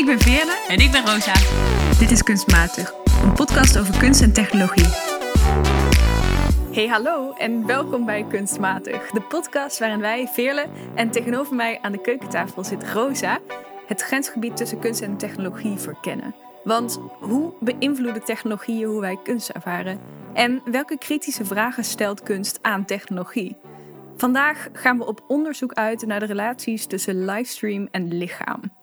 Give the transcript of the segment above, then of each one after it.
Ik ben Veerle. En ik ben Rosa. Dit is Kunstmatig, een podcast over kunst en technologie. Hey hallo en welkom bij Kunstmatig, de podcast waarin wij, Veerle en tegenover mij aan de keukentafel zit Rosa, het grensgebied tussen kunst en technologie verkennen. Want hoe beïnvloeden technologieën hoe wij kunst ervaren? En welke kritische vragen stelt kunst aan technologie? Vandaag gaan we op onderzoek uit naar de relaties tussen livestream en lichaam.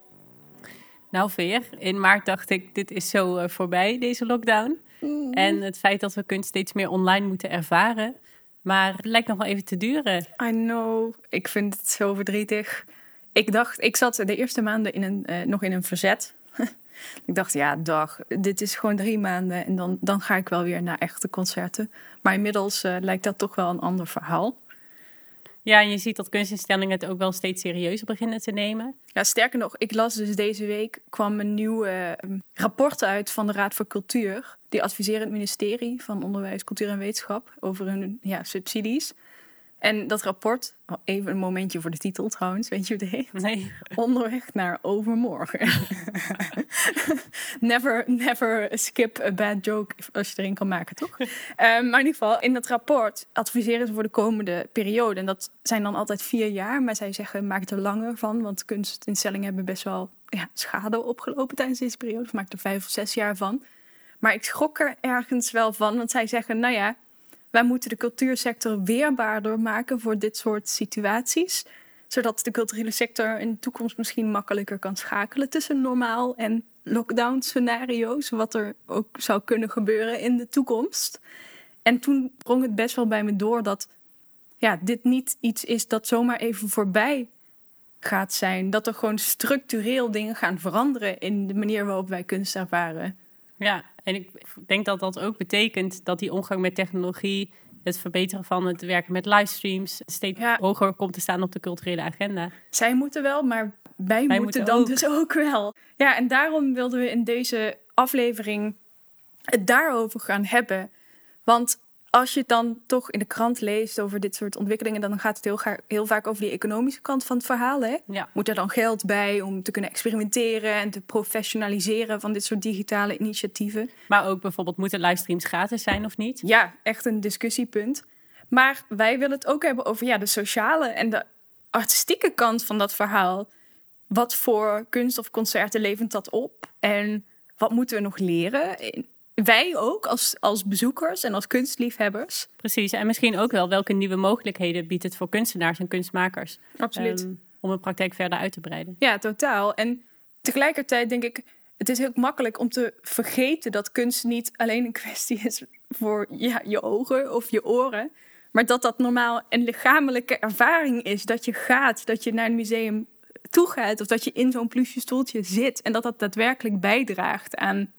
Nou, Veer, in maart dacht ik: dit is zo uh, voorbij, deze lockdown. Mm. En het feit dat we kunst steeds meer online moeten ervaren. Maar het lijkt nog wel even te duren. I know. Ik vind het zo verdrietig. Ik dacht, ik zat de eerste maanden in een, uh, nog in een verzet. ik dacht, ja, dag, dit is gewoon drie maanden en dan, dan ga ik wel weer naar echte concerten. Maar inmiddels uh, lijkt dat toch wel een ander verhaal. Ja, en je ziet dat kunstinstellingen het ook wel steeds serieuzer beginnen te nemen. Ja, sterker nog, ik las dus deze week kwam een nieuw uh, rapport uit van de Raad voor Cultuur. Die adviseren het ministerie van Onderwijs, Cultuur en Wetenschap over hun ja, subsidies. En dat rapport, oh, even een momentje voor de titel trouwens, weet je wat het heet? Nee. Onderweg naar overmorgen. never, never skip a bad joke als je erin kan maken, toch? um, maar in ieder geval, in dat rapport adviseren ze voor de komende periode. En dat zijn dan altijd vier jaar, maar zij zeggen maak er langer van, want kunstinstellingen hebben best wel ja, schade opgelopen tijdens deze periode. Of maak er vijf of zes jaar van. Maar ik schrok er ergens wel van, want zij zeggen, nou ja wij moeten de cultuursector weerbaarder maken voor dit soort situaties. Zodat de culturele sector in de toekomst misschien makkelijker kan schakelen tussen normaal en lockdown scenario's. Wat er ook zou kunnen gebeuren in de toekomst. En toen drong het best wel bij me door dat ja, dit niet iets is dat zomaar even voorbij gaat zijn. Dat er gewoon structureel dingen gaan veranderen in de manier waarop wij kunst ervaren. Ja, en ik denk dat dat ook betekent dat die omgang met technologie, het verbeteren van het werken met livestreams, steeds hoger komt te staan op de culturele agenda. Zij moeten wel, maar wij, wij moeten, dan dus ook wel. Ja, en daarom wilden we in deze aflevering het daarover gaan hebben. Want als je dan toch in de krant leest over dit soort ontwikkelingen, dan gaat het heel, heel vaak over die economische kant van het verhaal. Hè? Ja. Moet er dan geld bij om te kunnen experimenteren en te professionaliseren van dit soort digitale initiatieven? Maar ook bijvoorbeeld, moeten livestreams gratis zijn of niet? Ja, echt een discussiepunt. Maar wij willen het ook hebben over ja, de sociale en de artistieke kant van dat verhaal. Wat voor kunst of concerten levert dat op? En wat moeten we nog leren? Wij ook als, als bezoekers en als kunstliefhebbers. Precies, en misschien ook wel welke nieuwe mogelijkheden biedt het voor kunstenaars en kunstmakers. Absoluut. Um, om een praktijk verder uit te breiden. Ja, totaal. En tegelijkertijd denk ik, het is heel makkelijk om te vergeten dat kunst niet alleen een kwestie is voor ja, je ogen of je oren. Maar dat dat normaal een lichamelijke ervaring is. Dat je gaat, dat je naar een museum toe gaat. Of dat je in zo'n plusje stoeltje zit. En dat dat daadwerkelijk bijdraagt aan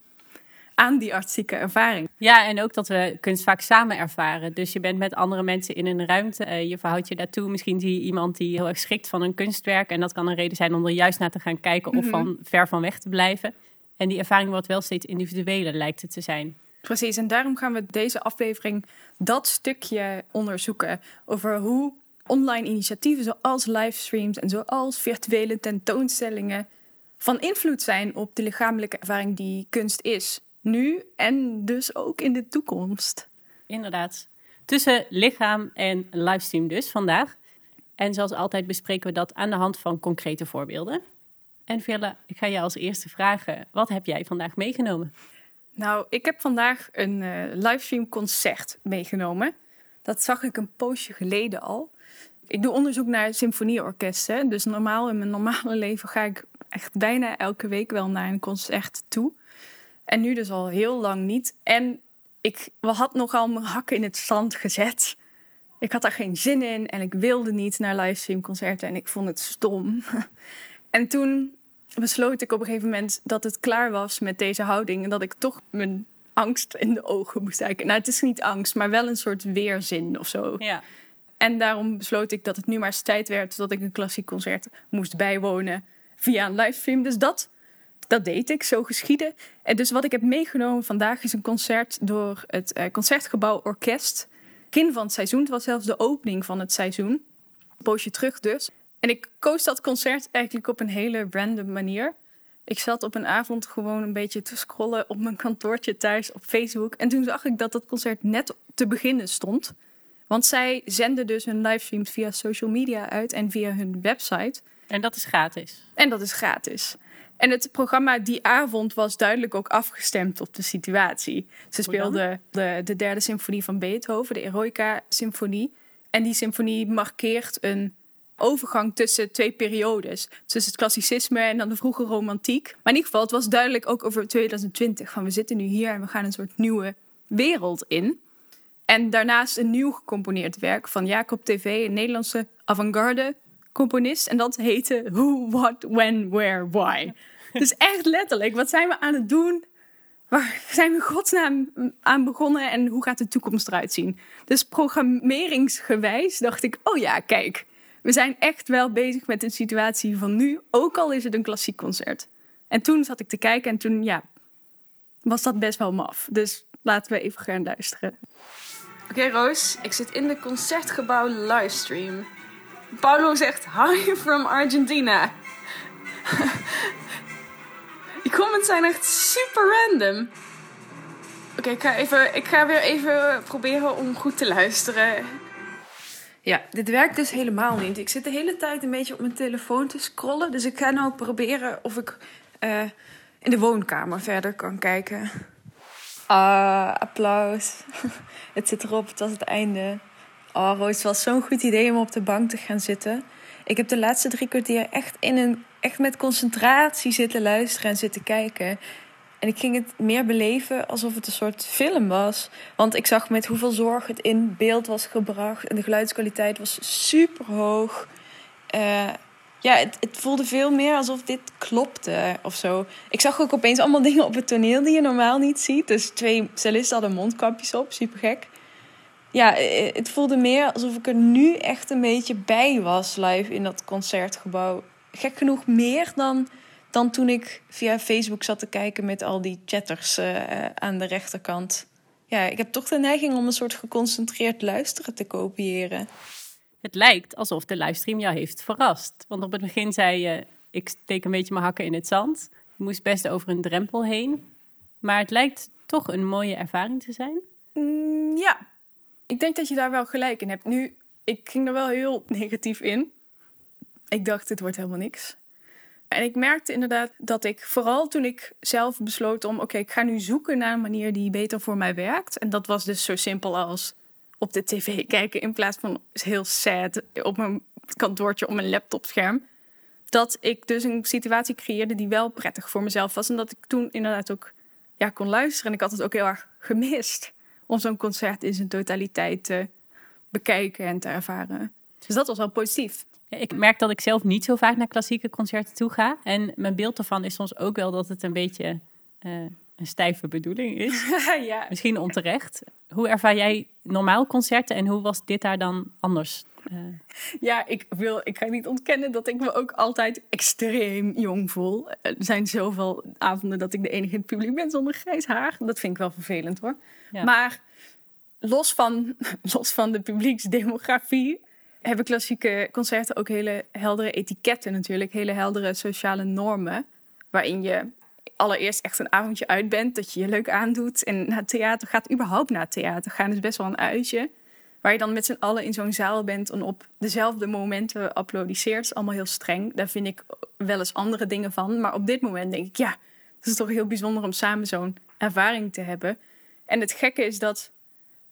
aan die artistieke ervaring. Ja, en ook dat we kunst vaak samen ervaren. Dus je bent met andere mensen in een ruimte, uh, je verhoudt je daartoe. Misschien zie je iemand die heel erg schrikt van een kunstwerk. En dat kan een reden zijn om er juist naar te gaan kijken of mhm. van ver van weg te blijven. En die ervaring wordt wel steeds individueler, lijkt het te zijn. Precies, en daarom gaan we deze aflevering dat stukje onderzoeken. Over hoe online initiatieven zoals livestreams en zoals virtuele tentoonstellingen van invloed zijn op de lichamelijke ervaring die kunst is nu en dus ook in de toekomst. Inderdaad. Tussen lichaam en livestream dus vandaag. En zoals altijd bespreken we dat aan de hand van concrete voorbeelden. En Villa, ik ga je als eerste vragen, wat heb jij vandaag meegenomen? Nou, ik heb vandaag een uh, livestream concert meegenomen. Dat zag ik een poosje geleden al. Ik doe onderzoek naar symfonieorkesten. Dus normaal in mijn normale leven ga ik echt bijna elke week wel naar een concert toe. En nu dus al heel lang niet. En ik had nogal mijn hakken in het zand gezet. Ik had daar geen zin in en ik wilde niet naar livestreamconcerten en ik vond het stom. en toen besloot ik op een gegeven moment dat het klaar was met deze houding en dat ik toch mijn angst in de ogen moest kijken. Nou, het is niet angst, maar wel een soort weerzin of zo. Ja. En daarom besloot ik dat het nu maar eens tijd werd dat ik een klassiek concert moest bijwonen via een livestream. Dus dat dat deed ik, zo geschieden. En dus wat ik heb meegenomen vandaag is een concert door het uh, Concertgebouw Orkest. Begin van het seizoen, het was zelfs de opening van het seizoen. Een poosje terug dus. En ik koos dat concert eigenlijk op een hele random manier. Ik zat op een avond gewoon een beetje te scrollen op mijn kantoortje thuis op Facebook. En toen zag ik dat het concert net te beginnen stond. Want zij zenden dus hun livestreams via social media uit en via hun website. En dat is gratis. En dat is gratis. En het programma die avond was duidelijk ook afgestemd op de situatie. Ze speelden de, de derde symfonie van Beethoven, de Eroica-symfonie. En die symfonie markeert een overgang tussen twee periodes. Tussen het klassicisme en dan de vroege romantiek. Maar in ieder geval, het was duidelijk ook over 2020. Van we zitten nu hier en we gaan een soort nieuwe wereld in. En daarnaast een nieuw gecomponeerd werk van Jacob TV, een Nederlandse avant-garde componist. En dat heette Who, What, When, Where, Why. Dus echt letterlijk, wat zijn we aan het doen? Waar zijn we godsnaam aan begonnen en hoe gaat de toekomst eruit zien? Dus programmeringsgewijs dacht ik, oh ja, kijk, we zijn echt wel bezig met een situatie van nu, ook al is het een klassiek concert. En toen zat ik te kijken en toen, ja, was dat best wel maf. Dus laten we even gaan luisteren. Oké, Roos, ik zit in de concertgebouw livestream. Paulo zegt hi from Argentina. Die comments zijn echt super random. Oké, ik, ga even, ik ga weer even proberen om goed te luisteren. Ja, dit werkt dus helemaal niet. Ik zit de hele tijd een beetje op mijn telefoon te scrollen. Dus ik ga nou proberen of ik uh, in de woonkamer verder kan kijken. Ah, applaus. het zit erop, het was het einde. Oh, het was zo'n goed idee om op de bank te gaan zitten. Ik heb de laatste drie kwartier echt, in een, echt met concentratie zitten luisteren en zitten kijken. En ik ging het meer beleven alsof het een soort film was. Want ik zag met hoeveel zorg het in beeld was gebracht. En de geluidskwaliteit was super hoog. Uh, ja, het, het, voelde veel meer alsof dit klopte of zo. Ik zag ook opeens allemaal dingen op het toneel die je normaal niet ziet. Dus twee cellisten hadden mondkapjes op, super gek. Ja, eh, het voelde meer alsof ik er nu echt een beetje bij was live in dat concertgebouw. Gek genoeg meer dan, dan toen ik via Facebook zat te kijken met al die chatters uh, aan de rechterkant. Ja, ik heb toch de neiging om een soort geconcentreerd luisteren te kopiëren. Het lijkt alsof de livestream jou heeft verrast. Want op het begin zei je, ik steek een beetje mijn hakken in het zand. Je moest best over een drempel heen. Maar het lijkt toch een mooie ervaring te zijn. Mm, ja, ik denk dat je daar wel gelijk in hebt. Nu, ik ging er wel heel negatief in. Ik dacht, dit wordt helemaal niks. En ik merkte inderdaad dat ik, vooral toen ik zelf besloot om, oké, ik ga nu zoeken naar een manier die beter voor mij werkt. En dat was dus zo simpel als op de tv kijken in plaats van heel sad op mijn kantoortje op mijn laptopscherm. Dat ik dus een situatie creëerde die wel prettig voor mezelf was. En dat ik toen inderdaad ook ja, kon luisteren. En ik had het ook heel erg gemist om zo'n concert in zijn totaliteit te bekijken en te ervaren. Dus dat was wel positief. ik merk dat ik zelf niet zo vaak naar klassieke concerten toe ga. En mijn beeld ervan is soms ook wel dat het een beetje uh, een stijve bedoeling is. ja. Misschien onterecht. Hoe ervaar jij normaal concerten en hoe was dit daar dan anders? Uh... Ja, ik, wil, ik ga niet ontkennen dat ik me ook altijd extreem jong voel. Er zijn zoveel avonden dat ik de enige in het publiek ben zonder grijs haar. Dat vind ik wel vervelend hoor. Maar los van, los van de publieksdemografie hebben klassieke concerten ook hele heldere etiketten natuurlijk. Hele heldere sociale normen. Waarin je allereerst echt een avondje uit bent. Dat je je leuk aandoet. En naar het theater gaat, überhaupt naar het theater gaan, is best wel een uitje. Waar je dan met z'n allen in zo'n zaal bent en op dezelfde momenten applaudisseert. is allemaal heel streng. Daar vind ik wel eens andere dingen van. Maar op dit moment denk ik, ja, het is toch heel bijzonder om samen zo'n ervaring te hebben. En het gekke is dat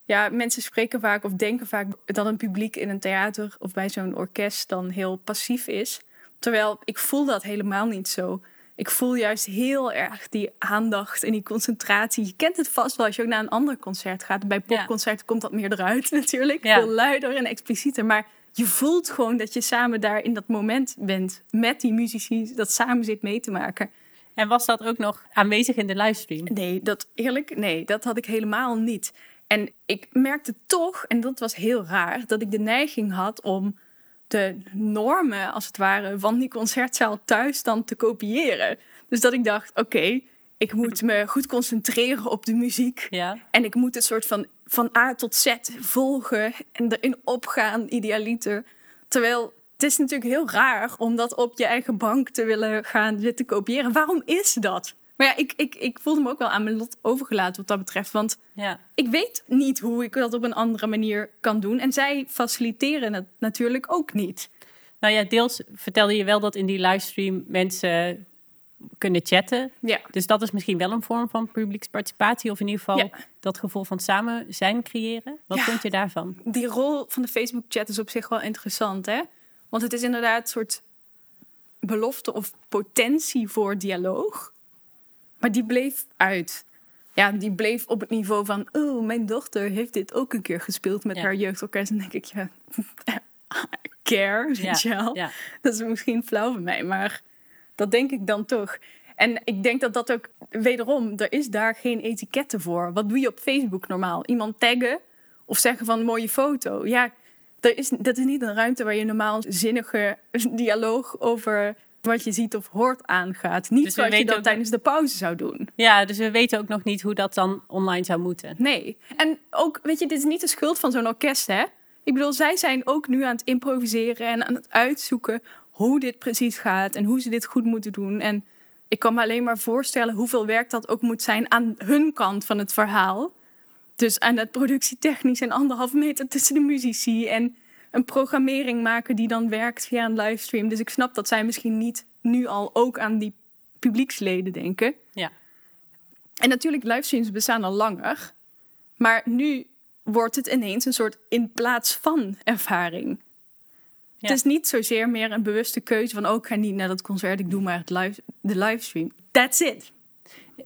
ja, mensen spreken vaak of denken vaak dat een publiek in een theater of bij zo'n orkest dan heel passief is. Terwijl ik voel dat helemaal niet zo. Ik voel juist heel erg die aandacht en die concentratie. Je kent het vast wel als je ook naar een ander concert gaat. Bij popconcerten komt dat meer eruit natuurlijk. Veel luider en explicieter. Maar je voelt gewoon dat je samen daar in dat moment bent. Met die muzici dat samen zit mee te maken. En was dat ook nog aanwezig in de livestream? Nee, dat eerlijk, nee, dat had ik helemaal niet. En ik merkte toch, en dat was heel raar, dat ik de neiging had om de normen, als het ware, van die concertzaal thuis dan te kopiëren. Dus dat ik dacht, oké, ik moet me goed concentreren op de muziek. Ja. En ik moet het soort van van A tot Z volgen en erin opgaan, idealiter. Terwijl het is natuurlijk heel raar om dat op je eigen bank te willen gaan zitten kopiëren. Waarom is dat? Maar ja, ik, ik, ik voelde me ook wel aan mijn lot overgelaten wat dat betreft. Want Ja. ik weet niet hoe ik dat op een andere manier kan doen. En zij faciliteren het natuurlijk ook niet. Nou ja, deels vertelde je wel dat in die livestream mensen kunnen chatten. Ja, Dus dat is misschien wel een vorm van publieksparticipatie. Of in ieder geval Ja. dat gevoel van samen zijn creëren. Wat Ja. vind je daarvan? die rol van de Facebook-chat is op zich wel interessant, hè? Want het is inderdaad een soort belofte of potentie voor dialoog. Maar die bleef uit. Ja, die bleef op het niveau van... Oh, mijn dochter heeft dit ook een keer gespeeld met Ja. haar jeugdorkest. En dan denk ik, ja, care, weet je wel. ja. Dat is misschien flauw van mij, maar dat denk ik dan toch. En ik denk dat dat ook, wederom, er is daar geen etiketten voor. Wat doe je op Facebook normaal? Iemand taggen of zeggen van mooie foto. Ja, er is, dat is niet een ruimte waar je normaal zinnige dialoog over wat je ziet of hoort aangaat. Niet Dus zoals je dat tijdens de pauze zou doen. ja, dus we weten ook nog niet hoe dat dan online zou moeten. Nee. En ook, weet je, dit is niet de schuld van zo'n orkest, hè? Ik bedoel, zij zijn ook nu aan het improviseren en aan het uitzoeken hoe dit precies gaat en hoe ze dit goed moeten doen. En ik kan me alleen maar voorstellen hoeveel werk dat ook moet zijn aan hun kant van het verhaal. Dus aan het productietechnisch en anderhalf meter tussen de muzici en een programmering maken die dan werkt via een livestream. Dus ik snap dat zij misschien niet nu al ook aan die publieksleden denken. Ja. En natuurlijk, livestreams bestaan al langer. Maar nu wordt het ineens een soort in plaats van ervaring. Ja. Het is niet zozeer meer een bewuste keuze van... oh, ik ga niet naar dat concert, ik doe maar het live, de livestream. That's it.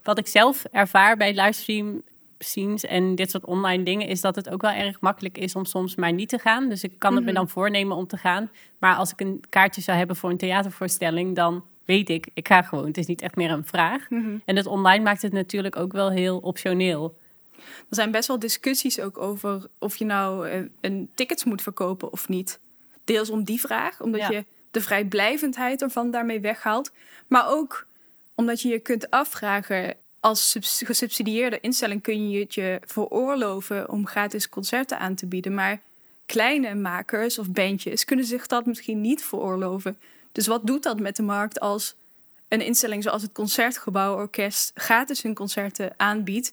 Wat ik zelf ervaar bij livestream scenes en dit soort online dingen... is dat het ook wel erg makkelijk is om soms maar niet te gaan. Dus ik kan het me dan voornemen om te gaan. Maar als ik een kaartje zou hebben voor een theatervoorstelling... dan weet ik, ik ga gewoon. Het is niet echt meer een vraag. En het online maakt het natuurlijk ook wel heel optioneel. Er zijn best wel discussies ook over of je nou eh, een tickets moet verkopen of niet. Deels om die vraag, omdat Ja. je de vrijblijvendheid ervan daarmee weghaalt. Maar ook omdat je je kunt afvragen, als subs- gesubsidieerde instelling kun je het je veroorloven om gratis concerten aan te bieden. Maar kleine makers of bandjes kunnen zich dat misschien niet veroorloven. Dus wat doet dat met de markt als een instelling zoals het Concertgebouworkest gratis hun concerten aanbiedt?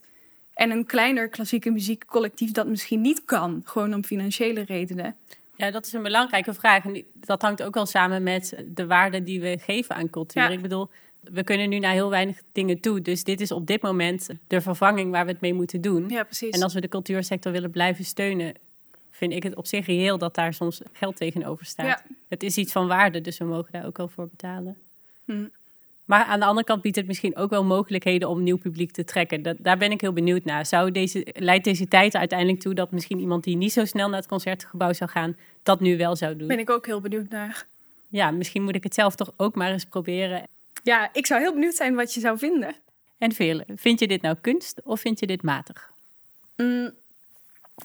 En een kleiner klassieke muziekcollectief dat misschien niet kan, gewoon om financiële redenen. Ja, dat is een belangrijke vraag. En dat hangt ook wel samen met de waarde die we geven aan cultuur. Ja. Ik bedoel, we kunnen nu naar heel weinig dingen toe. Dus dit is op dit moment de vervanging waar we het mee moeten doen. Ja, precies. En als we de cultuursector willen blijven steunen, vind ik het op zich reëel dat daar soms geld tegenover staat. Ja. Het is iets van waarde, dus we mogen daar ook wel voor betalen. Hm. Maar aan de andere kant biedt het misschien ook wel mogelijkheden om nieuw publiek te trekken. Dat, daar ben ik heel benieuwd naar. Zou deze, leidt deze tijd uiteindelijk toe dat misschien iemand die niet zo snel naar het concertgebouw zou gaan, dat nu wel zou doen? ben ik ook heel benieuwd naar. Ja, misschien moet ik het zelf toch ook maar eens proberen. Ja, ik zou heel benieuwd zijn wat je zou vinden. En Vele, vind je dit nou kunst of vind je dit matig? Mm,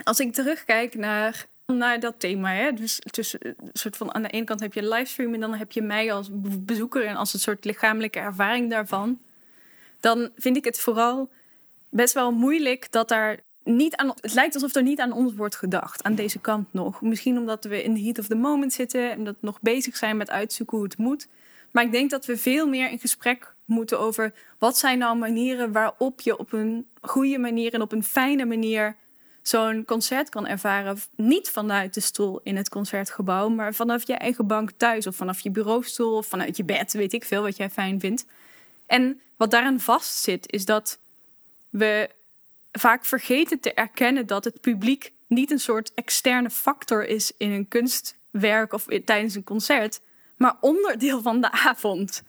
als ik terugkijk naar, naar dat thema, hè, dus tussen, een soort van, aan de ene kant heb je livestream en dan heb je mij als be- bezoeker en als een soort lichamelijke ervaring daarvan, dan vind ik het vooral best wel moeilijk dat daar niet aan. Het lijkt alsof er niet aan ons wordt gedacht, aan deze kant nog. Misschien omdat we in de heat of the moment zitten en dat we nog bezig zijn met uitzoeken hoe het moet. Maar ik denk dat we veel meer in gesprek moeten over wat zijn nou manieren waarop je op een goede manier en op een fijne manier zo'n concert kan ervaren. Niet vanuit de stoel in het concertgebouw, maar vanaf je eigen bank thuis of vanaf je bureaustoel of vanuit je bed, weet ik veel wat jij fijn vindt. En wat daaraan vastzit, is dat we vaak vergeten te erkennen dat het publiek niet een soort externe factor is in een kunstwerk of tijdens een concert, maar onderdeel van de avond.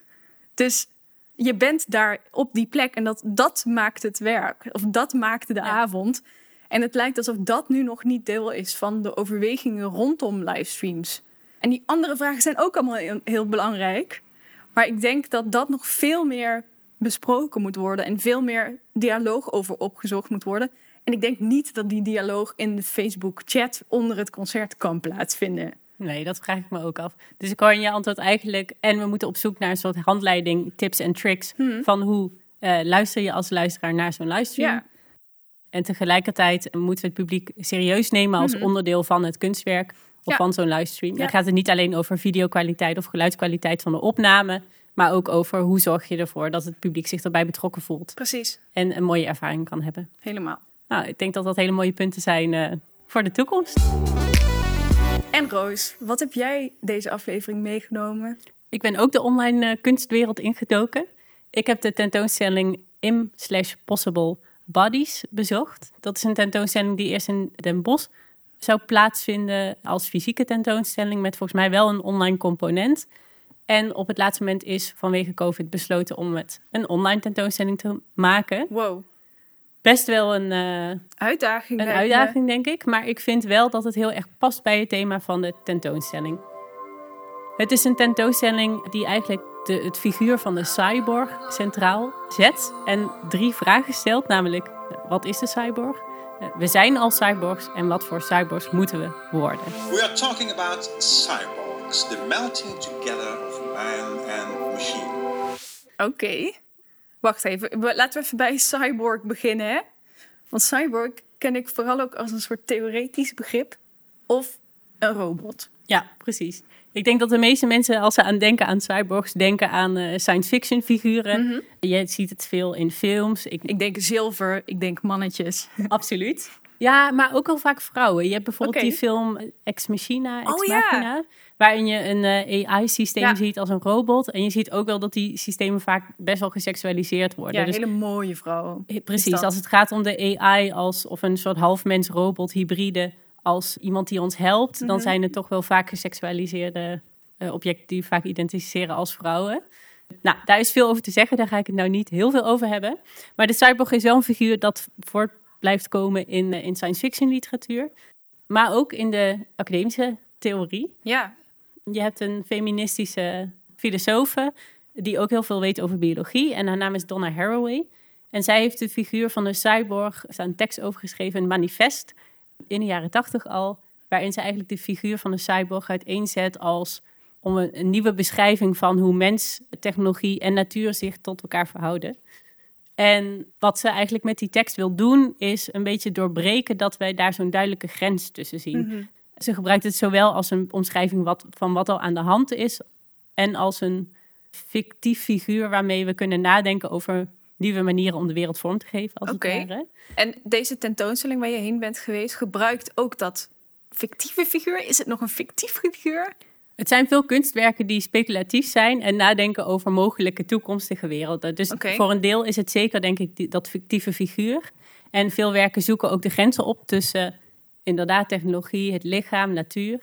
Dus je bent daar op die plek en dat, dat maakt het werk. Of dat maakte de Ja. avond. En het lijkt alsof dat nu nog niet deel is van de overwegingen rondom livestreams. En die andere vragen zijn ook allemaal heel, heel belangrijk. Maar ik denk dat dat nog veel meer besproken moet worden en veel meer dialoog over opgezocht moet worden. En ik denk niet dat die dialoog in de Facebook-chat onder het concert kan plaatsvinden. Nee, dat vraag ik me ook af. Dus ik hoor in je antwoord eigenlijk... en we moeten op zoek naar een soort handleiding, tips en tricks... van hoe eh, luister je als luisteraar naar zo'n livestream. Ja, En tegelijkertijd moeten we het publiek serieus nemen als Mhm. onderdeel van het kunstwerk... of Ja. van zo'n livestream. Ja. Dan gaat het niet alleen over videokwaliteit of geluidskwaliteit van de opname, maar ook over hoe zorg je ervoor dat het publiek zich erbij betrokken voelt Precies, en een mooie ervaring kan hebben. helemaal. Nou, ik denk dat dat hele mooie punten zijn eh, voor de toekomst. En Roos, wat heb jij deze aflevering meegenomen? Ik ben ook de online eh, kunstwereld ingedoken. Ik heb de tentoonstelling Im slash Possible Bodies bezocht. Dat is een tentoonstelling die eerst in Den Bosch zou plaatsvinden als fysieke tentoonstelling met volgens mij wel een online component. En op het laatste moment is vanwege COVID besloten om het een online tentoonstelling te maken. Wow, Best wel een, eh, uitdaging. een me. uitdaging, denk ik. Maar ik vind wel dat het heel erg past bij het thema van de tentoonstelling. Het is een tentoonstelling die eigenlijk de, het figuur van de cyborg centraal zet. En drie vragen stelt, namelijk wat is de cyborg? Eh, We zijn al cyborgs en wat voor cyborgs moeten we worden? We are talking about cyborgs, the melting together of man and machine. Oké. Wacht even, laten we even bij cyborg beginnen, hè? Want cyborg ken ik vooral ook als een soort theoretisch begrip of een robot. Ja, precies. Ik denk dat de meeste mensen, als ze aan denken aan cyborgs, denken aan eh, science fiction figuren. Je ziet het veel in films. Ik, Ik denk zilver, ik denk mannetjes. Absoluut. Ja, maar ook wel vaak vrouwen. Je hebt bijvoorbeeld die film Ex Machina, Ex Oh, ja. Machina, waarin je een eh, AI-systeem Ja. ziet als een robot. En je ziet ook wel dat die systemen vaak best wel geseksualiseerd worden. Ja, dus hele mooie vrouw. precies, als het gaat om de AI als of een soort halfmens-robot hybride als iemand die ons helpt, dan Mhm. zijn het toch wel vaak geseksualiseerde eh, objecten die vaak identificeren als vrouwen. Nou, daar is veel over te zeggen, daar ga ik het nou niet heel veel over hebben. Maar de cyborg is wel een figuur dat voort blijft komen in, eh, in science fiction literatuur, maar ook in de academische theorie. Ja, Je hebt een feministische filosofe die ook heel veel weet over biologie. En haar naam is Donna Haraway. En zij heeft de figuur van de cyborg, er een tekst over geschreven, een manifest in de jaren tachtig al. Waarin ze eigenlijk de figuur van de cyborg uiteenzet als om een, een nieuwe beschrijving van hoe mens, technologie en natuur zich tot elkaar verhouden. En wat ze eigenlijk met die tekst wil doen, is een beetje doorbreken dat wij daar zo'n duidelijke grens tussen zien. Ze gebruikt het zowel als een omschrijving wat, van wat al aan de hand is, en als een fictief figuur waarmee we kunnen nadenken over nieuwe manieren om de wereld vorm te geven. Als Oké. en deze tentoonstelling waar je heen bent geweest, gebruikt ook dat fictieve figuur. Is het nog een fictief figuur? Het zijn veel kunstwerken die speculatief zijn en nadenken over mogelijke toekomstige werelden. Dus voor een deel is het zeker, denk ik, die- dat fictieve figuur. En veel werken zoeken ook de grenzen op tussen inderdaad technologie, het lichaam, natuur.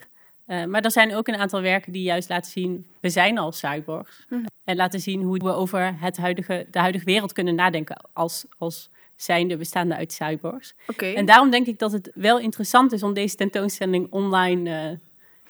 Eh, maar er zijn ook een aantal werken die juist laten zien, we zijn al cyborgs. En laten zien hoe we over het huidige, de huidige wereld kunnen nadenken als, als zijnde bestaande uit cyborgs. En daarom denk ik dat het wel interessant is om deze tentoonstelling online eh,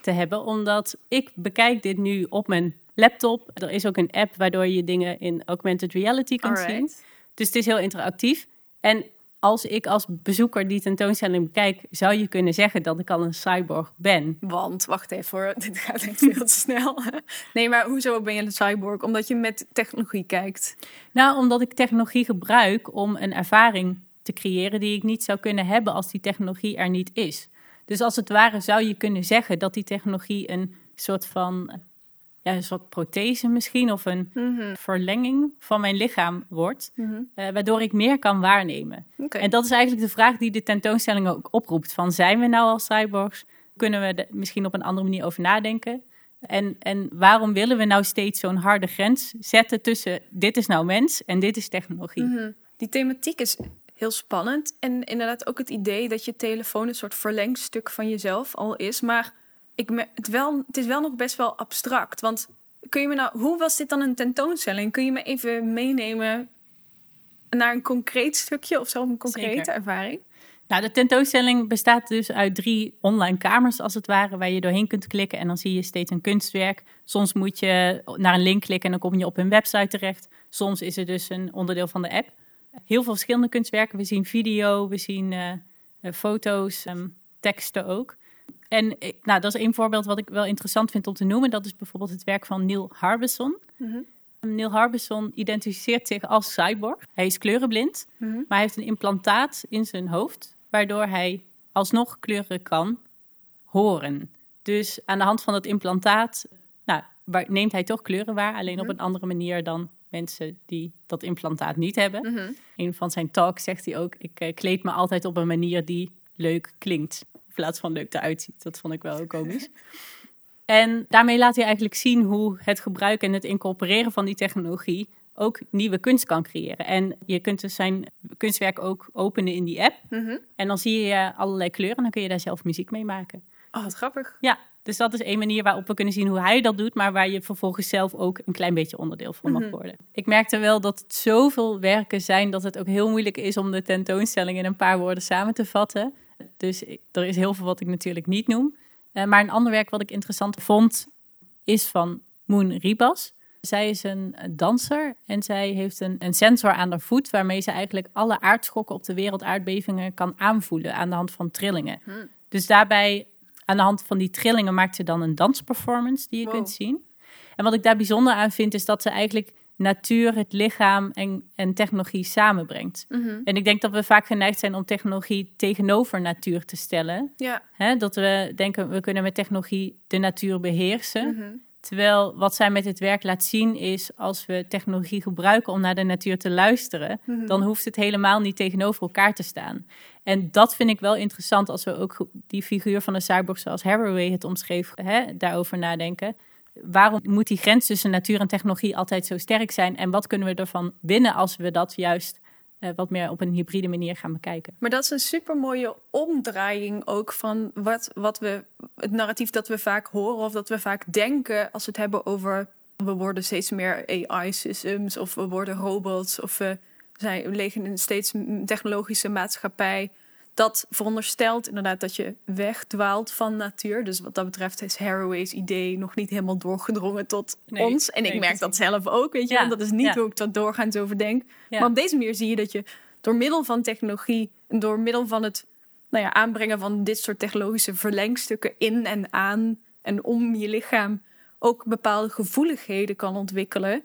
te hebben. Omdat ik bekijk dit nu op mijn laptop. Er is ook een app waardoor je dingen in augmented reality kunt zien. Dus het is heel interactief. En als ik als bezoeker die tentoonstelling bekijk, zou je kunnen zeggen dat ik al een cyborg ben. Want, wacht even hoor, dit gaat echt veel te snel. Nee, maar hoezo ben je een cyborg? Omdat je met technologie kijkt. Nou, omdat ik technologie gebruik om een ervaring te creëren die ik niet zou kunnen hebben als die technologie er niet is. Dus als het ware zou je kunnen zeggen dat die technologie een soort van, ja, een soort prothese misschien of een verlenging van mijn lichaam wordt, eh, waardoor ik meer kan waarnemen. En dat is eigenlijk de vraag die de tentoonstelling ook oproept: van zijn we nou al cyborgs? Kunnen we er misschien op een andere manier over nadenken? En, en waarom willen we nou steeds zo'n harde grens zetten tussen dit is nou mens en dit is technologie? Die thematiek is heel spannend. En inderdaad ook het idee dat je telefoon een soort verlengstuk van jezelf al is. Maar ik me, het, wel, het is wel nog best wel abstract. Want kun je me nou, hoe was dit dan een tentoonstelling? Kun je me even meenemen naar een concreet stukje of zelf een concrete Zeker. ervaring? Nou, de tentoonstelling bestaat dus uit drie online kamers, als het ware, waar je doorheen kunt klikken en dan zie je steeds een kunstwerk. Soms moet je naar een link klikken en dan kom je op een website terecht. Soms is het dus een onderdeel van de app. Heel veel verschillende kunstwerken. We zien video, we zien eh, eh, foto's, ehm, teksten ook. En nou, dat is één voorbeeld wat ik wel interessant vind om te noemen. Dat is bijvoorbeeld het werk van Neil Harbisson. Neil Harbisson identificeert zich als cyborg. Hij is kleurenblind, maar hij heeft een implantaat in zijn hoofd, waardoor hij alsnog kleuren kan horen. Dus aan de hand van het implantaat nou, neemt hij toch kleuren waar, alleen op mhm. een andere manier dan mensen die dat implantaat niet hebben. Mm -hmm. Een van zijn talks zegt hij ook: Ik uh, kleed me altijd op een manier die leuk klinkt. In plaats van leuk eruit ziet. Dat vond ik wel komisch. en daarmee laat hij eigenlijk zien hoe het gebruik en het incorporeren van die technologie ook nieuwe kunst kan creëren. En je kunt dus zijn kunstwerk ook openen in die app. Mhm. En dan zie je allerlei kleuren en dan kun je daar zelf muziek mee maken. Oh, wat grappig. Ja, dus dat is één manier waarop we kunnen zien hoe hij dat doet, maar waar je vervolgens zelf ook een klein beetje onderdeel van mag mhm. worden. Ik merkte wel dat het zoveel werken zijn dat het ook heel moeilijk is om de tentoonstelling in een paar woorden samen te vatten. Dus er is heel veel wat ik natuurlijk niet noem. Uh, maar een ander werk wat ik interessant vond is van Moon Ribas. Zij is een danser en zij heeft een, een sensor aan haar voet waarmee ze eigenlijk alle aardschokken op de wereld, aardbevingen, kan aanvoelen aan de hand van trillingen. Hmm. Dus daarbij, aan de hand van die trillingen, maakt ze dan een dansperformance die je kunt zien. En wat ik daar bijzonder aan vind, is dat ze eigenlijk natuur, het lichaam en, en technologie samenbrengt. Mhm. En ik denk dat we vaak geneigd zijn om technologie tegenover natuur te stellen. Ja. dat we denken, we kunnen met technologie de natuur beheersen. Mhm. Terwijl wat zij met het werk laat zien is, als we technologie gebruiken om naar de natuur te luisteren, mhm. dan hoeft het helemaal niet tegenover elkaar te staan. En dat vind ik wel interessant als we ook die figuur van de cyborg zoals Haraway het omschreef, hè, daarover nadenken. Waarom moet die grens tussen natuur en technologie altijd zo sterk zijn? En wat kunnen we ervan winnen als we dat juist wat meer op een hybride manier gaan bekijken. Maar dat is een super mooie omdraaiing ook van wat, wat we, het narratief dat we vaak horen of dat we vaak denken als we het hebben over we worden steeds meer AI-systems of we worden robots of we, zijn, we leven in een steeds technologische maatschappij dat veronderstelt inderdaad dat je wegdwaalt van natuur. Dus wat dat betreft is Haraway's idee nog niet helemaal doorgedrongen tot ons. En ik merk dat zelf ook, weet je. Want dat is niet hoe ik dat doorgaans over denk. Maar op deze manier zie je dat je door middel van technologie... en door middel van het nou ja, aanbrengen van dit soort technologische verlengstukken in en aan... en om je lichaam ook bepaalde gevoeligheden kan ontwikkelen.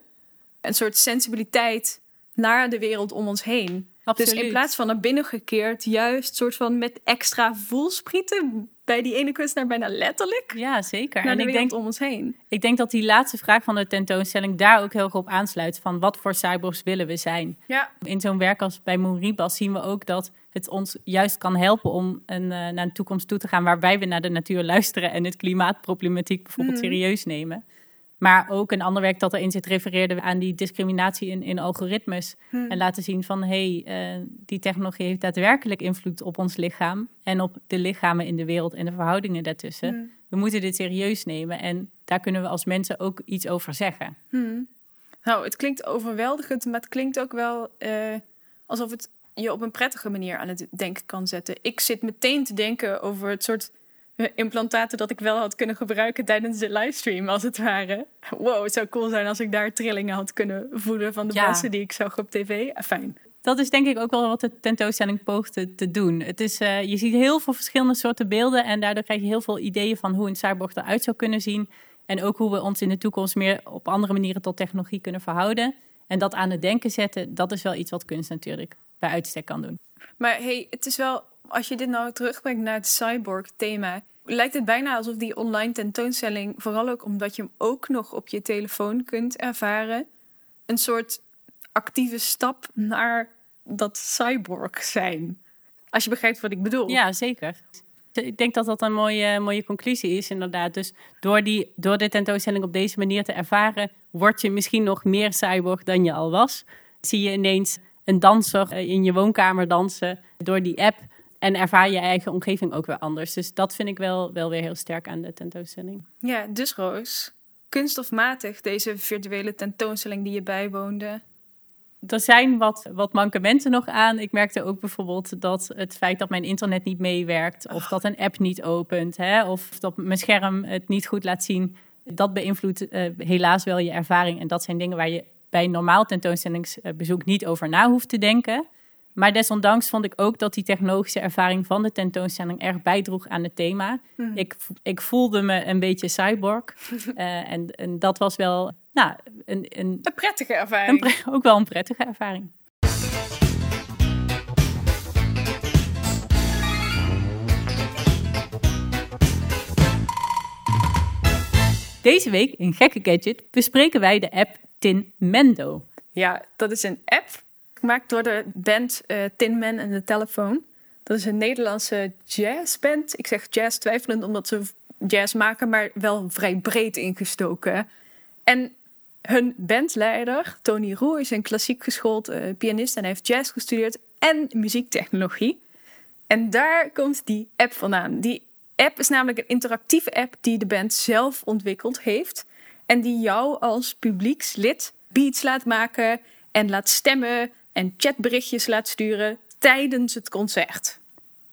Een soort sensibiliteit naar de wereld om ons heen. Dus in plaats van naar binnen gekeerd, juist soort van met extra voelsprieten bij die ene kunstenaar bijna letterlijk. Ja, zeker. en ik denk om ons heen. Ik denk dat die laatste vraag van de tentoonstelling daar ook heel erg op aansluit. Van wat voor cyborgs willen we zijn? Ja. In zo'n werk als bij Moenribas zien we ook dat het ons juist kan helpen om een, uh, naar een toekomst toe te gaan waarbij we naar de natuur luisteren en het klimaatproblematiek bijvoorbeeld mhm. serieus nemen. Maar ook een ander werk dat erin zit refereerde aan die discriminatie in, in algoritmes. Hmm. En laten zien van hé, hey, uh, die technologie heeft daadwerkelijk invloed op ons lichaam en op de lichamen in de wereld en de verhoudingen daartussen. Hmm. We moeten dit serieus nemen en daar kunnen we als mensen ook iets over zeggen. Hmm. Nou, het klinkt overweldigend, maar het klinkt ook wel uh, alsof het je op een prettige manier aan het denken kan zetten. Ik zit meteen te denken over het soort implantaten dat ik wel had kunnen gebruiken tijdens de livestream, als het ware. Wow, het zou cool zijn als ik daar trillingen had kunnen voelen van de ja. die ik zag op tv. Ah, fijn. Dat is denk ik ook wel wat de tentoonstelling poogde te doen. Het is, uh, je ziet heel veel verschillende soorten beelden en daardoor krijg je heel veel ideeën van hoe een cyborg eruit zou kunnen zien. En ook hoe we ons in de toekomst meer op andere manieren tot technologie kunnen verhouden. En dat aan het denken zetten, dat is wel iets wat kunst natuurlijk bij uitstek kan doen. Maar hey, het is wel als je dit nou terugbrengt naar het cyborg-thema, lijkt het bijna alsof die online tentoonstelling, vooral ook omdat je hem ook nog op je telefoon kunt ervaren, een soort actieve stap naar dat cyborg zijn. Als je begrijpt wat ik bedoel. Ja, zeker. Ik denk dat dat een mooie, mooie conclusie is, inderdaad. Dus door, die, door de tentoonstelling op deze manier te ervaren, word je misschien nog meer cyborg dan je al was. Zie je ineens een danser in je woonkamer dansen door die app en ervaar je eigen omgeving ook weer anders. Dus dat vind ik wel, wel weer heel sterk aan de tentoonstelling. Ja, dus Roos, kunst of matig deze virtuele tentoonstelling die je bijwoonde? Er zijn wat, wat mankementen nog aan. Ik merkte ook bijvoorbeeld dat het feit dat mijn internet niet meewerkt, of dat een app niet opent, hè, of dat mijn scherm het niet goed laat zien, dat beïnvloedt uh, helaas wel je ervaring. En dat zijn dingen waar je bij een normaal tentoonstellingsbezoek niet over na hoeft te denken. Maar desondanks vond ik ook dat die technologische ervaring van de tentoonstelling erg bijdroeg aan het thema. Hmm. Ik, ik voelde me een beetje cyborg. uh, en, en dat was wel nou, een, een, een prettige ervaring. ook wel een prettige ervaring. Deze week in Gekke Gadget bespreken wij de app Tin Mendo. Ja, dat is een app gemaakt door de band uh, Tin Man en de Telefoon. Dat is een Nederlandse jazzband. Ik zeg jazz twijfelend omdat ze jazz maken, maar wel vrij breed ingestoken. En hun bandleider, Tony Roer, is een klassiek geschoold uh, pianist en heeft jazz gestudeerd en muziektechnologie. En daar komt die app vandaan. Die app is namelijk een interactieve app die de band zelf ontwikkeld heeft. En die jou als publiekslid beats laat maken en laat stemmen en chatberichtjes laat sturen tijdens het concert.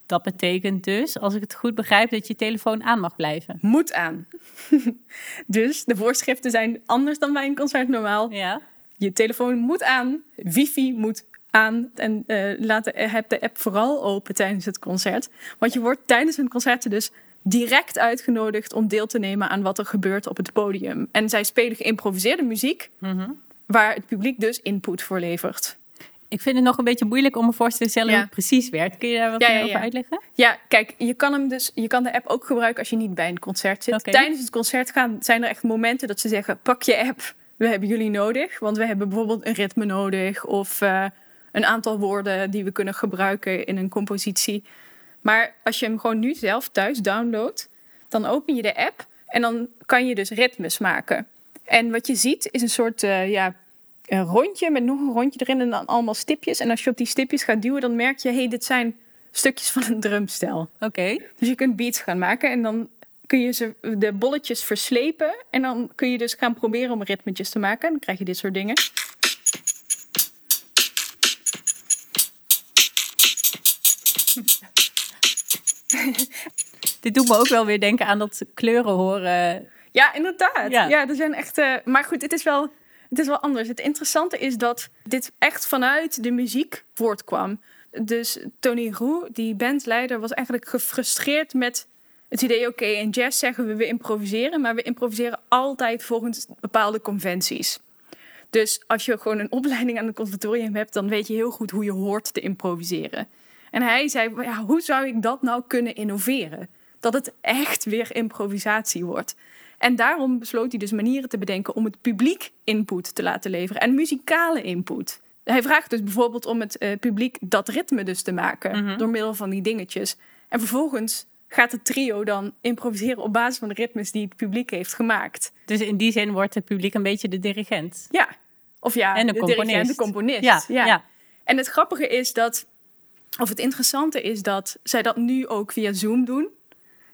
Dat betekent dus, als ik het goed begrijp, dat je telefoon aan mag blijven. Moet aan. dus de voorschriften zijn anders dan bij een concert normaal. Ja. Je telefoon moet aan, wifi moet aan en uh, laat de, heb de app vooral open tijdens het concert. Want je wordt tijdens een concert dus direct uitgenodigd om deel te nemen aan wat er gebeurt op het podium. En zij spelen geïmproviseerde muziek, Mhm. waar het publiek dus input voor levert. Ik vind het nog een beetje moeilijk om me voor te stellen hoe het precies werkt. Kun je daar wat meer over uitleggen? Ja, kijk, je kan hem dus, je kan de app ook gebruiken als je niet bij een concert zit. Tijdens het concert gaan zijn er echt momenten dat ze zeggen: pak je app, we hebben jullie nodig, want we hebben bijvoorbeeld een ritme nodig of eh, een aantal woorden die we kunnen gebruiken in een compositie. Maar als je hem gewoon nu zelf thuis downloadt, dan open je de app en dan kan je dus ritmes maken. En wat je ziet is een soort eh, ja, een rondje met nog een rondje erin en dan allemaal stipjes. En als je op die stipjes gaat duwen, dan merk je, hé, hey, dit zijn stukjes van een drumstel. Oké. Dus je kunt beats gaan maken en dan kun je ze, de bolletjes verslepen. En dan kun je dus gaan proberen om ritmetjes te maken. Dan krijg je dit soort dingen. Dit doet me ook wel weer denken aan dat kleuren horen. Ja, inderdaad. Ja. Ja, er zijn echt. eh, maar goed, het is, wel, het is wel anders. Het interessante is dat dit echt vanuit de muziek voortkwam. Dus Tony Roux, die bandleider, was eigenlijk gefrustreerd met het idee: oké, in jazz zeggen we we improviseren, maar we improviseren altijd volgens bepaalde conventies. Dus als je gewoon een opleiding aan het conservatorium hebt, dan weet je heel goed hoe je hoort te improviseren. En hij zei: ja, hoe zou ik dat nou kunnen innoveren? Dat het echt weer improvisatie wordt. En daarom besloot hij dus manieren te bedenken om het publiek input te laten leveren en muzikale input. Hij vraagt dus bijvoorbeeld om het eh, publiek dat ritme dus te maken Mhm. door middel van die dingetjes. En vervolgens gaat het trio dan improviseren op basis van de ritmes die het publiek heeft gemaakt. Dus in die zin wordt het publiek een beetje de dirigent. Ja. Of ja, En de dirigent, componist. de componist. Ja, ja. En het grappige is dat, of het interessante is dat zij dat nu ook via Zoom doen.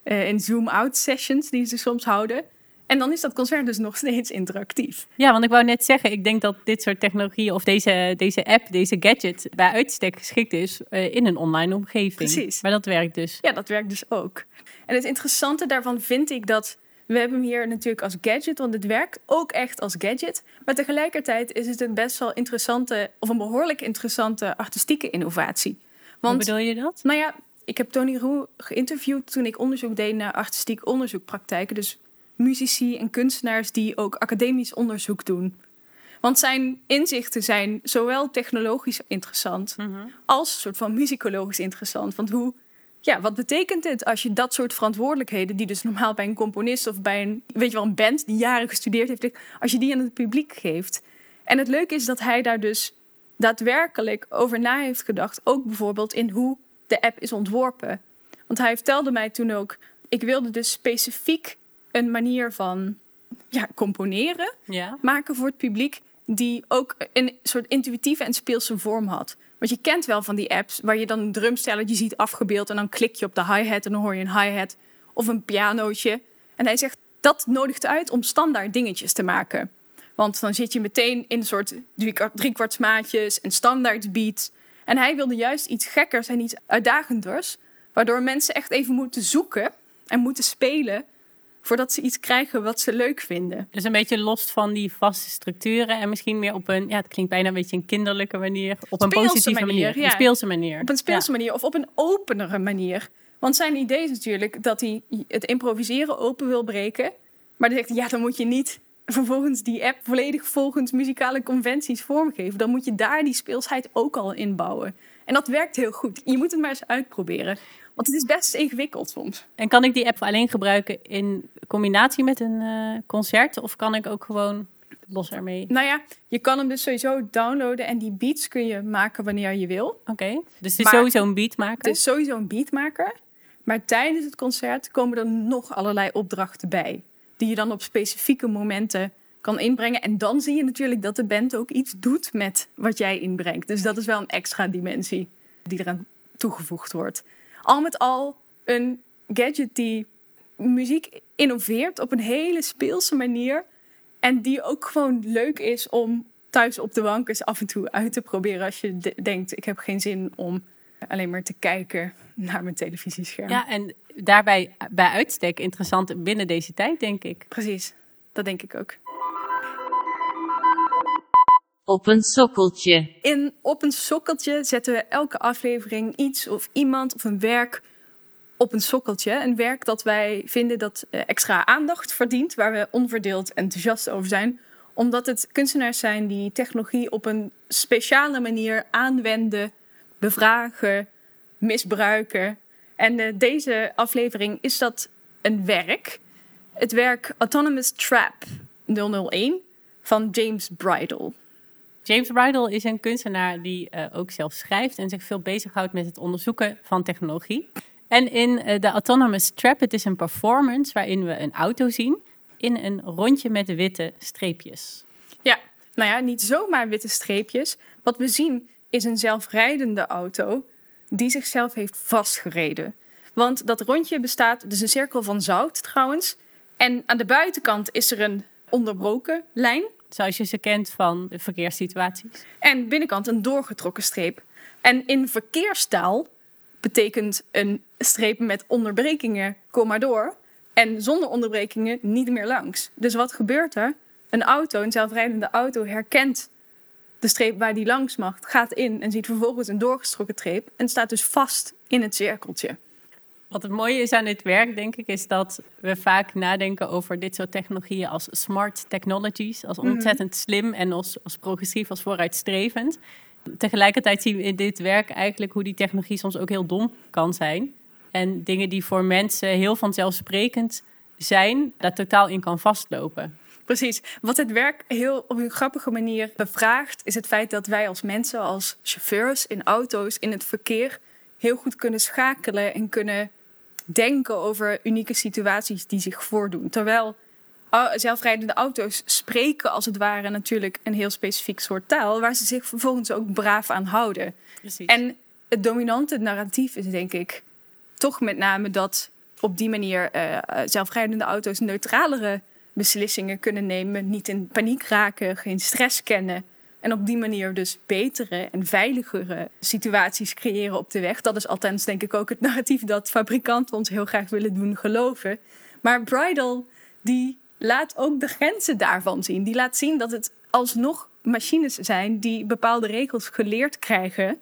Eh, in Zoom-out sessions die ze soms houden. En dan is dat concert dus nog steeds interactief. Ja, want ik wou net zeggen, ik denk dat dit soort technologie of deze, deze app, deze gadget, bij uitstek geschikt is eh, in een online omgeving. Precies. Maar dat werkt dus. Ja, dat werkt dus ook. En het interessante daarvan vind ik dat we hebben hem hier natuurlijk als gadget, want het werkt ook echt als gadget. Maar tegelijkertijd is het een best wel interessante, of een behoorlijk interessante artistieke innovatie. Hoe Want bedoel je dat? Nou ja, ik heb Tony Roux geïnterviewd toen ik onderzoek deed naar artistiek onderzoekpraktijken. Dus muzici en kunstenaars die ook academisch onderzoek doen. Want zijn inzichten zijn zowel technologisch interessant als een soort van muzikologisch interessant. Want hoe, ja, wat betekent het als je dat soort verantwoordelijkheden, die dus normaal bij een componist of bij een, weet je wel, een band die jaren gestudeerd heeft, als je die aan het publiek geeft? En het leuke is dat hij daar dus daadwerkelijk over na heeft gedacht. Ook bijvoorbeeld in hoe de app is ontworpen. Want hij vertelde mij toen ook, ik wilde dus specifiek een manier van ja, componeren Ja. maken voor het publiek die ook een soort intuïtieve en speelse vorm had. Want je kent wel van die apps waar je dan een drumstelletje ziet afgebeeld en dan klik je op de hi-hat en dan hoor je een hi-hat of een pianootje. En hij zegt dat nodigt uit om standaard dingetjes te maken. Want dan zit je meteen in een soort drie- driekwartsmaatjes en standaard beats. En hij wilde juist iets gekkers en iets uitdagenders, waardoor mensen echt even moeten zoeken en moeten spelen voordat ze iets krijgen wat ze leuk vinden. Dus een beetje los van die vaste structuren en misschien meer op een, ja, het klinkt bijna een beetje een kinderlijke manier, op een Speelse positieve manier, manier, ja. een speelse manier. Op een speelse manier of op een openere manier. Want zijn idee is natuurlijk dat hij het improviseren open wil breken. Maar dan zegt hij, ja, dan moet je niet vervolgens die app volledig volgens muzikale conventies vormgeven. Dan moet je daar die speelsheid ook al inbouwen. En dat werkt heel goed. Je moet het maar eens uitproberen. Want het is best ingewikkeld soms. En kan ik die app alleen gebruiken in combinatie met een uh, concert? Of kan ik ook gewoon los ermee? Nou ja, je kan hem dus sowieso downloaden en die beats kun je maken wanneer je wil. Oké, dus het is sowieso een beatmaker? Het is sowieso een beatmaker. Maar tijdens het concert komen er nog allerlei opdrachten bij. Die je dan op specifieke momenten kan inbrengen. En dan zie je natuurlijk dat de band ook iets doet met wat jij inbrengt. Dus dat is wel een extra dimensie die eraan toegevoegd wordt. Al met al een gadget die muziek innoveert op een hele speelse manier. En die ook gewoon leuk is om thuis op de bank eens af en toe uit te proberen. Als je denkt, ik heb geen zin om alleen maar te kijken naar mijn televisiescherm. Ja, en daarbij bij uitstek interessant binnen deze tijd, denk ik. Precies, dat denk ik ook. Op een sokkeltje. In Op een sokkeltje zetten we elke aflevering iets of iemand of een werk op een sokkeltje. Een werk dat wij vinden dat eh, extra aandacht verdient, waar we onverdeeld enthousiast over zijn omdat het kunstenaars zijn die technologie op een speciale manier aanwenden, bevragen, misbruiken. En uh, deze aflevering is dat een werk. Het werk Autonomous Trap 001 van James Bridle. James Bridle is een kunstenaar die uh, ook zelf schrijft en zich veel bezighoudt met het onderzoeken van technologie. En in de Autonomous Trap, het is een performance waarin we een auto zien in een rondje met witte streepjes. Ja, nou ja, niet zomaar witte streepjes. Wat we zien is een zelfrijdende auto die zichzelf heeft vastgereden. Want dat rondje bestaat, dus een cirkel van zout trouwens. En aan de buitenkant is er een onderbroken lijn. Zoals je ze kent van de verkeerssituaties. En binnenkant een doorgetrokken streep. En in verkeerstaal betekent een streep met onderbrekingen, kom maar door. En zonder onderbrekingen niet meer langs. Dus wat gebeurt er? Een auto, een zelfrijdende auto, herkent de streep waar die langs mag, gaat in en ziet vervolgens een doorgestrokken streep en staat dus vast in het cirkeltje. Wat het mooie is aan dit werk, denk ik, is dat we vaak nadenken over dit soort technologieën als smart technologies, als mhm. ontzettend slim en als, als progressief, als vooruitstrevend. Tegelijkertijd zien we in dit werk eigenlijk hoe die technologie soms ook heel dom kan zijn. En dingen die voor mensen heel vanzelfsprekend zijn, daar totaal in kan vastlopen. Precies. Wat het werk heel op een grappige manier bevraagt, is het feit dat wij als mensen, als chauffeurs in auto's, in het verkeer, heel goed kunnen schakelen en kunnen denken over unieke situaties die zich voordoen. Terwijl zelfrijdende auto's spreken als het ware natuurlijk een heel specifiek soort taal, waar ze zich vervolgens ook braaf aan houden. Precies. En het dominante narratief is denk ik toch met name dat op die manier uh, zelfrijdende auto's neutralere beslissingen kunnen nemen, niet in paniek raken, geen stress kennen. En op die manier dus betere en veiligere situaties creëren op de weg. Dat is althans denk ik ook het narratief dat fabrikanten ons heel graag willen doen geloven. Maar Bridal die laat ook de grenzen daarvan zien. Die laat zien dat het alsnog machines zijn die bepaalde regels geleerd krijgen.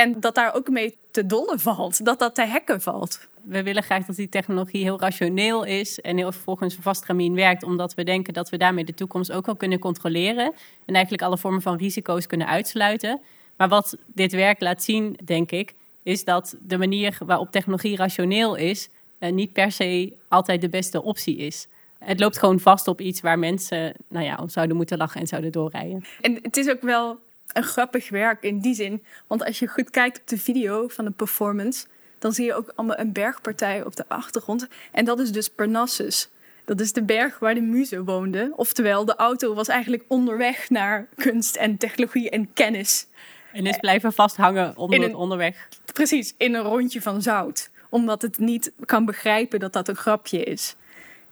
En dat daar ook mee te dollen valt, dat dat te hacken valt we willen graag dat die technologie heel rationeel is en heel volgens een vast stramien werkt, omdat we denken dat we daarmee de toekomst ook wel kunnen controleren en eigenlijk alle vormen van risico's kunnen uitsluiten. Maar wat dit werk laat zien, denk ik, is dat de manier waarop technologie rationeel is, eh, niet per se altijd de beste optie is. Het loopt gewoon vast op iets waar mensen nou ja, zouden moeten lachen en zouden doorrijden. En het is ook wel een grappig werk in die zin. Want als je goed kijkt op de video van de performance, dan zie je ook allemaal een bergpartij op de achtergrond. En dat is dus Parnassus. Dat is de berg waar de muze woonden. Oftewel, de auto was eigenlijk onderweg naar kunst en technologie en kennis. En is blijven vasthangen onder een, onderweg. Precies, in een rondje van zout. Omdat het niet kan begrijpen dat dat een grapje is.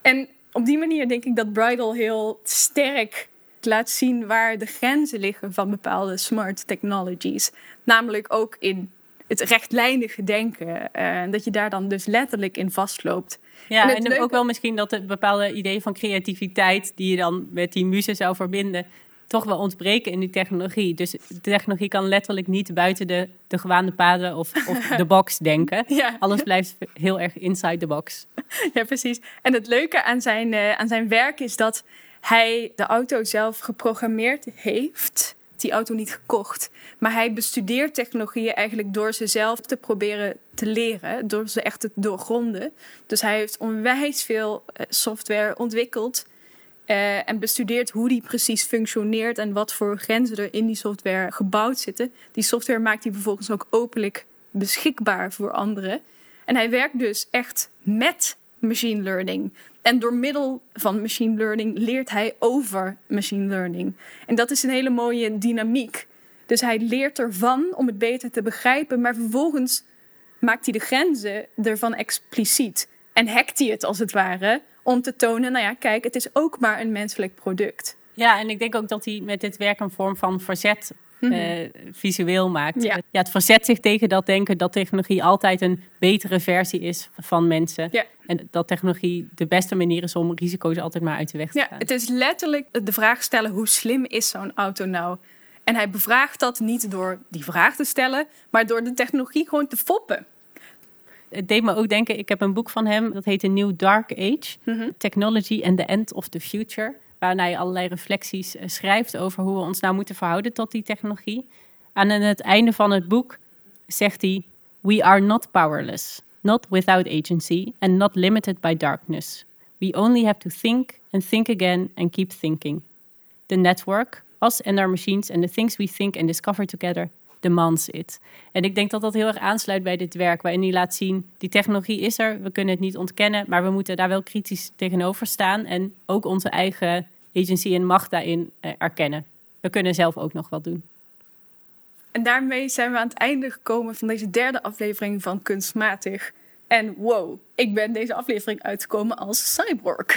En op die manier denk ik dat Bridal heel sterk laat zien waar de grenzen liggen van bepaalde smart technologies. Namelijk ook in het rechtlijnige denken. Uh, dat je daar dan dus letterlijk in vastloopt. Ja, en, ook wel misschien dat het bepaalde idee van creativiteit... die je dan met die muze zou verbinden... toch wel ontbreken in die technologie. Dus de technologie kan letterlijk niet buiten de, de gewaande paden of, of de box denken. Ja. Alles blijft heel erg inside the box. Ja, precies. En het leuke aan zijn, uh, aan zijn werk is dat hij de auto zelf geprogrammeerd heeft die auto niet gekocht. Maar hij bestudeert technologieën eigenlijk door ze zelf te proberen te leren, door ze echt te doorgronden. Dus hij heeft onwijs veel eh, software ontwikkeld eh, en bestudeert hoe die precies functioneert en wat voor grenzen er in die software gebouwd zitten. Die software maakt hij vervolgens ook openlijk beschikbaar voor anderen. En hij werkt dus echt met machine learning. En door middel van machine learning leert hij over machine learning. En dat is een hele mooie dynamiek. Dus hij leert ervan om het beter te begrijpen, maar vervolgens maakt hij de grenzen ervan expliciet. En hackt hij het als het ware om te tonen, nou ja, kijk, het is ook maar een menselijk product. Ja, en ik denk ook dat hij met dit werk een vorm van verzet eh, visueel maakt. Mhm. Ja. ja, het verzet zich tegen dat denken dat technologie altijd een betere versie is van mensen. Ja. En dat technologie de beste manier is om risico's altijd maar uit de weg te Ja, gaan. het is letterlijk de vraag stellen: hoe slim is zo'n auto nou? En hij bevraagt dat niet door die vraag te stellen, maar door de technologie gewoon te foppen. Het deed me ook denken, ik heb een boek van hem, dat heet The New Dark Age. Mhm. Technology and the End of the Future. Waarin hij allerlei reflecties eh, schrijft over hoe we ons nou moeten verhouden tot die technologie. En aan het einde van het boek zegt hij... We are not powerless, not without agency and not limited by darkness. We only have to think and think again and keep thinking. The network, us and our machines and the things we think and discover together demands it. En ik denk dat dat heel erg aansluit bij dit werk, waarin hij laat zien, die technologie is er, we kunnen het niet ontkennen, maar we moeten daar wel kritisch tegenover staan en ook onze eigen agency en macht daarin eh, erkennen. We kunnen zelf ook nog wat doen. En daarmee zijn we aan het einde gekomen van deze derde aflevering van Kunstmatig. En wow, ik ben deze aflevering uitgekomen als cyborg.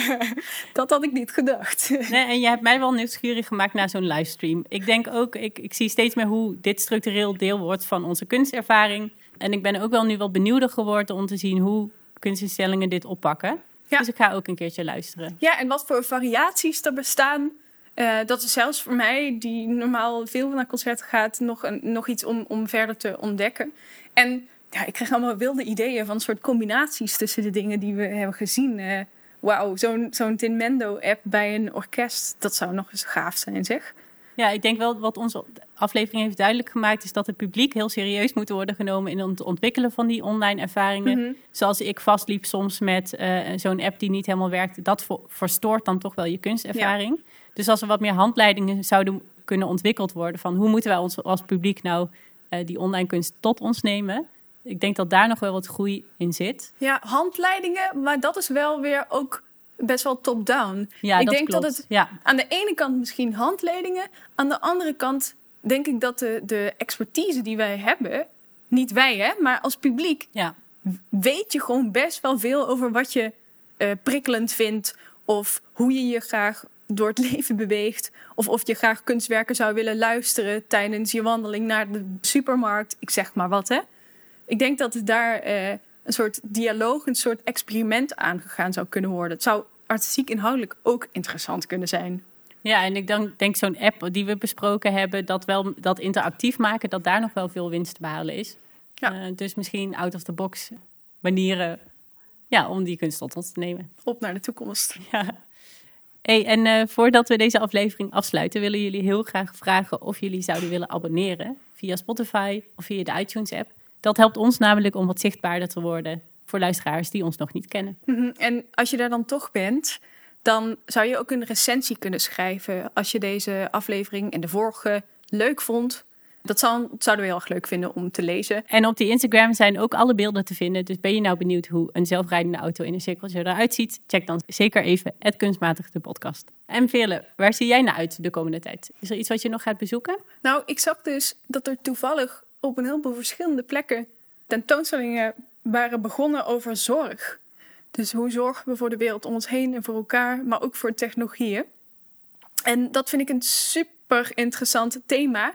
dat had ik niet gedacht. Nee, en je hebt mij wel nieuwsgierig gemaakt naar zo'n livestream. Ik denk ook, ik, ik zie steeds meer hoe dit structureel deel wordt van onze kunstervaring. En ik ben ook wel nu wat benieuwder geworden om te zien hoe kunstinstellingen dit oppakken. Ja. Dus ik ga ook een keertje luisteren. Ja, en wat voor variaties er bestaan. eh, dat is zelfs voor mij, die normaal veel naar concerten gaat, nog, een, nog iets om, om verder te ontdekken. En ja, ik krijg allemaal wilde ideeën van soort combinaties tussen de dingen die we hebben gezien. Eh, Wauw, zo'n zo'n Tinmendo-app bij een orkest, dat zou nog eens gaaf zijn, zeg. Ja, ik denk wel wat onze aflevering heeft duidelijk gemaakt, is dat het publiek heel serieus moet worden genomen in het ontwikkelen van die online ervaringen. Mhm. Zoals ik vastliep soms met eh, zo'n app die niet helemaal werkt, dat ver- verstoort dan toch wel je kunstervaring. Dus als er wat meer handleidingen zouden kunnen ontwikkeld worden van hoe moeten wij ons als publiek nou eh, die online kunst tot ons nemen. Ik denk dat daar nog wel wat groei in zit. Ja, handleidingen, maar dat is wel weer ook best wel top-down. Ja, ik dat denk klopt. dat het Ja, aan de ene kant misschien handleidingen, aan de andere kant denk ik dat de, de expertise die wij hebben, niet wij hè, maar als publiek, ja. weet je gewoon best wel veel over wat je eh, prikkelend vindt of hoe je je graag door het leven beweegt of of je graag kunstwerken zou willen luisteren tijdens je wandeling naar de supermarkt. Ik zeg maar wat hè. Ik denk dat daar eh, een soort dialoog, een soort experiment aangegaan zou kunnen worden. Het zou artistiek inhoudelijk ook interessant kunnen zijn. Ja, en ik denk, denk zo'n app die we besproken hebben, dat wel dat interactief maken, dat daar nog wel veel winst te behalen is. Ja. Eh, dus misschien out of the box manieren ja, om die kunst tot ons te nemen. Op naar de toekomst. Ja. Hey, en eh, voordat we deze aflevering afsluiten, willen jullie heel graag vragen of jullie zouden willen abonneren via Spotify of via de iTunes app. Dat helpt ons namelijk om wat zichtbaarder te worden voor luisteraars die ons nog niet kennen. Mhm. En als je daar dan toch bent, dan zou je ook een recensie kunnen schrijven als je deze aflevering en de vorige leuk vond. Dat zou, zouden we heel erg leuk vinden om te lezen. En op die Instagram zijn ook alle beelden te vinden. Dus ben je nou benieuwd hoe een zelfrijdende auto in een cirkeltje eruit ziet? Check dan zeker even het Kunstmatig de podcast. En Veerle, waar zie jij naar uit de komende tijd? Is er iets wat je nog gaat bezoeken? Nou, ik zag dus dat er toevallig op een heleboel verschillende plekken tentoonstellingen waren begonnen over zorg. Dus hoe zorgen we voor de wereld om ons heen en voor elkaar, maar ook voor technologieën. En dat vind ik een super interessant thema,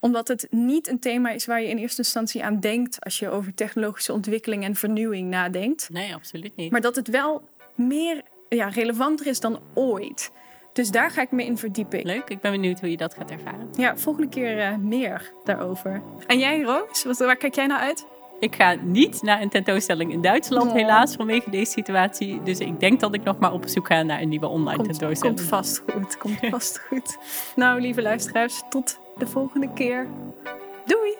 omdat het niet een thema is waar je in eerste instantie aan denkt als je over technologische ontwikkeling en vernieuwing nadenkt. Nee, absoluut niet. Maar dat het wel meer ja, relevanter is dan ooit. Dus daar ga ik me in verdiepen. Leuk, ik ben benieuwd hoe je dat gaat ervaren. Ja, volgende keer eh, meer daarover. En jij, Roos? Wat, waar kijk jij nou uit? Ik ga niet naar een tentoonstelling in Duitsland, Oh. helaas, vanwege deze situatie. Dus ik denk dat ik nog maar op zoek ga naar een nieuwe online Komt, tentoonstelling. komt vast goed. Komt vast goed. Nou, lieve luisteraars, tot de volgende keer. Doei!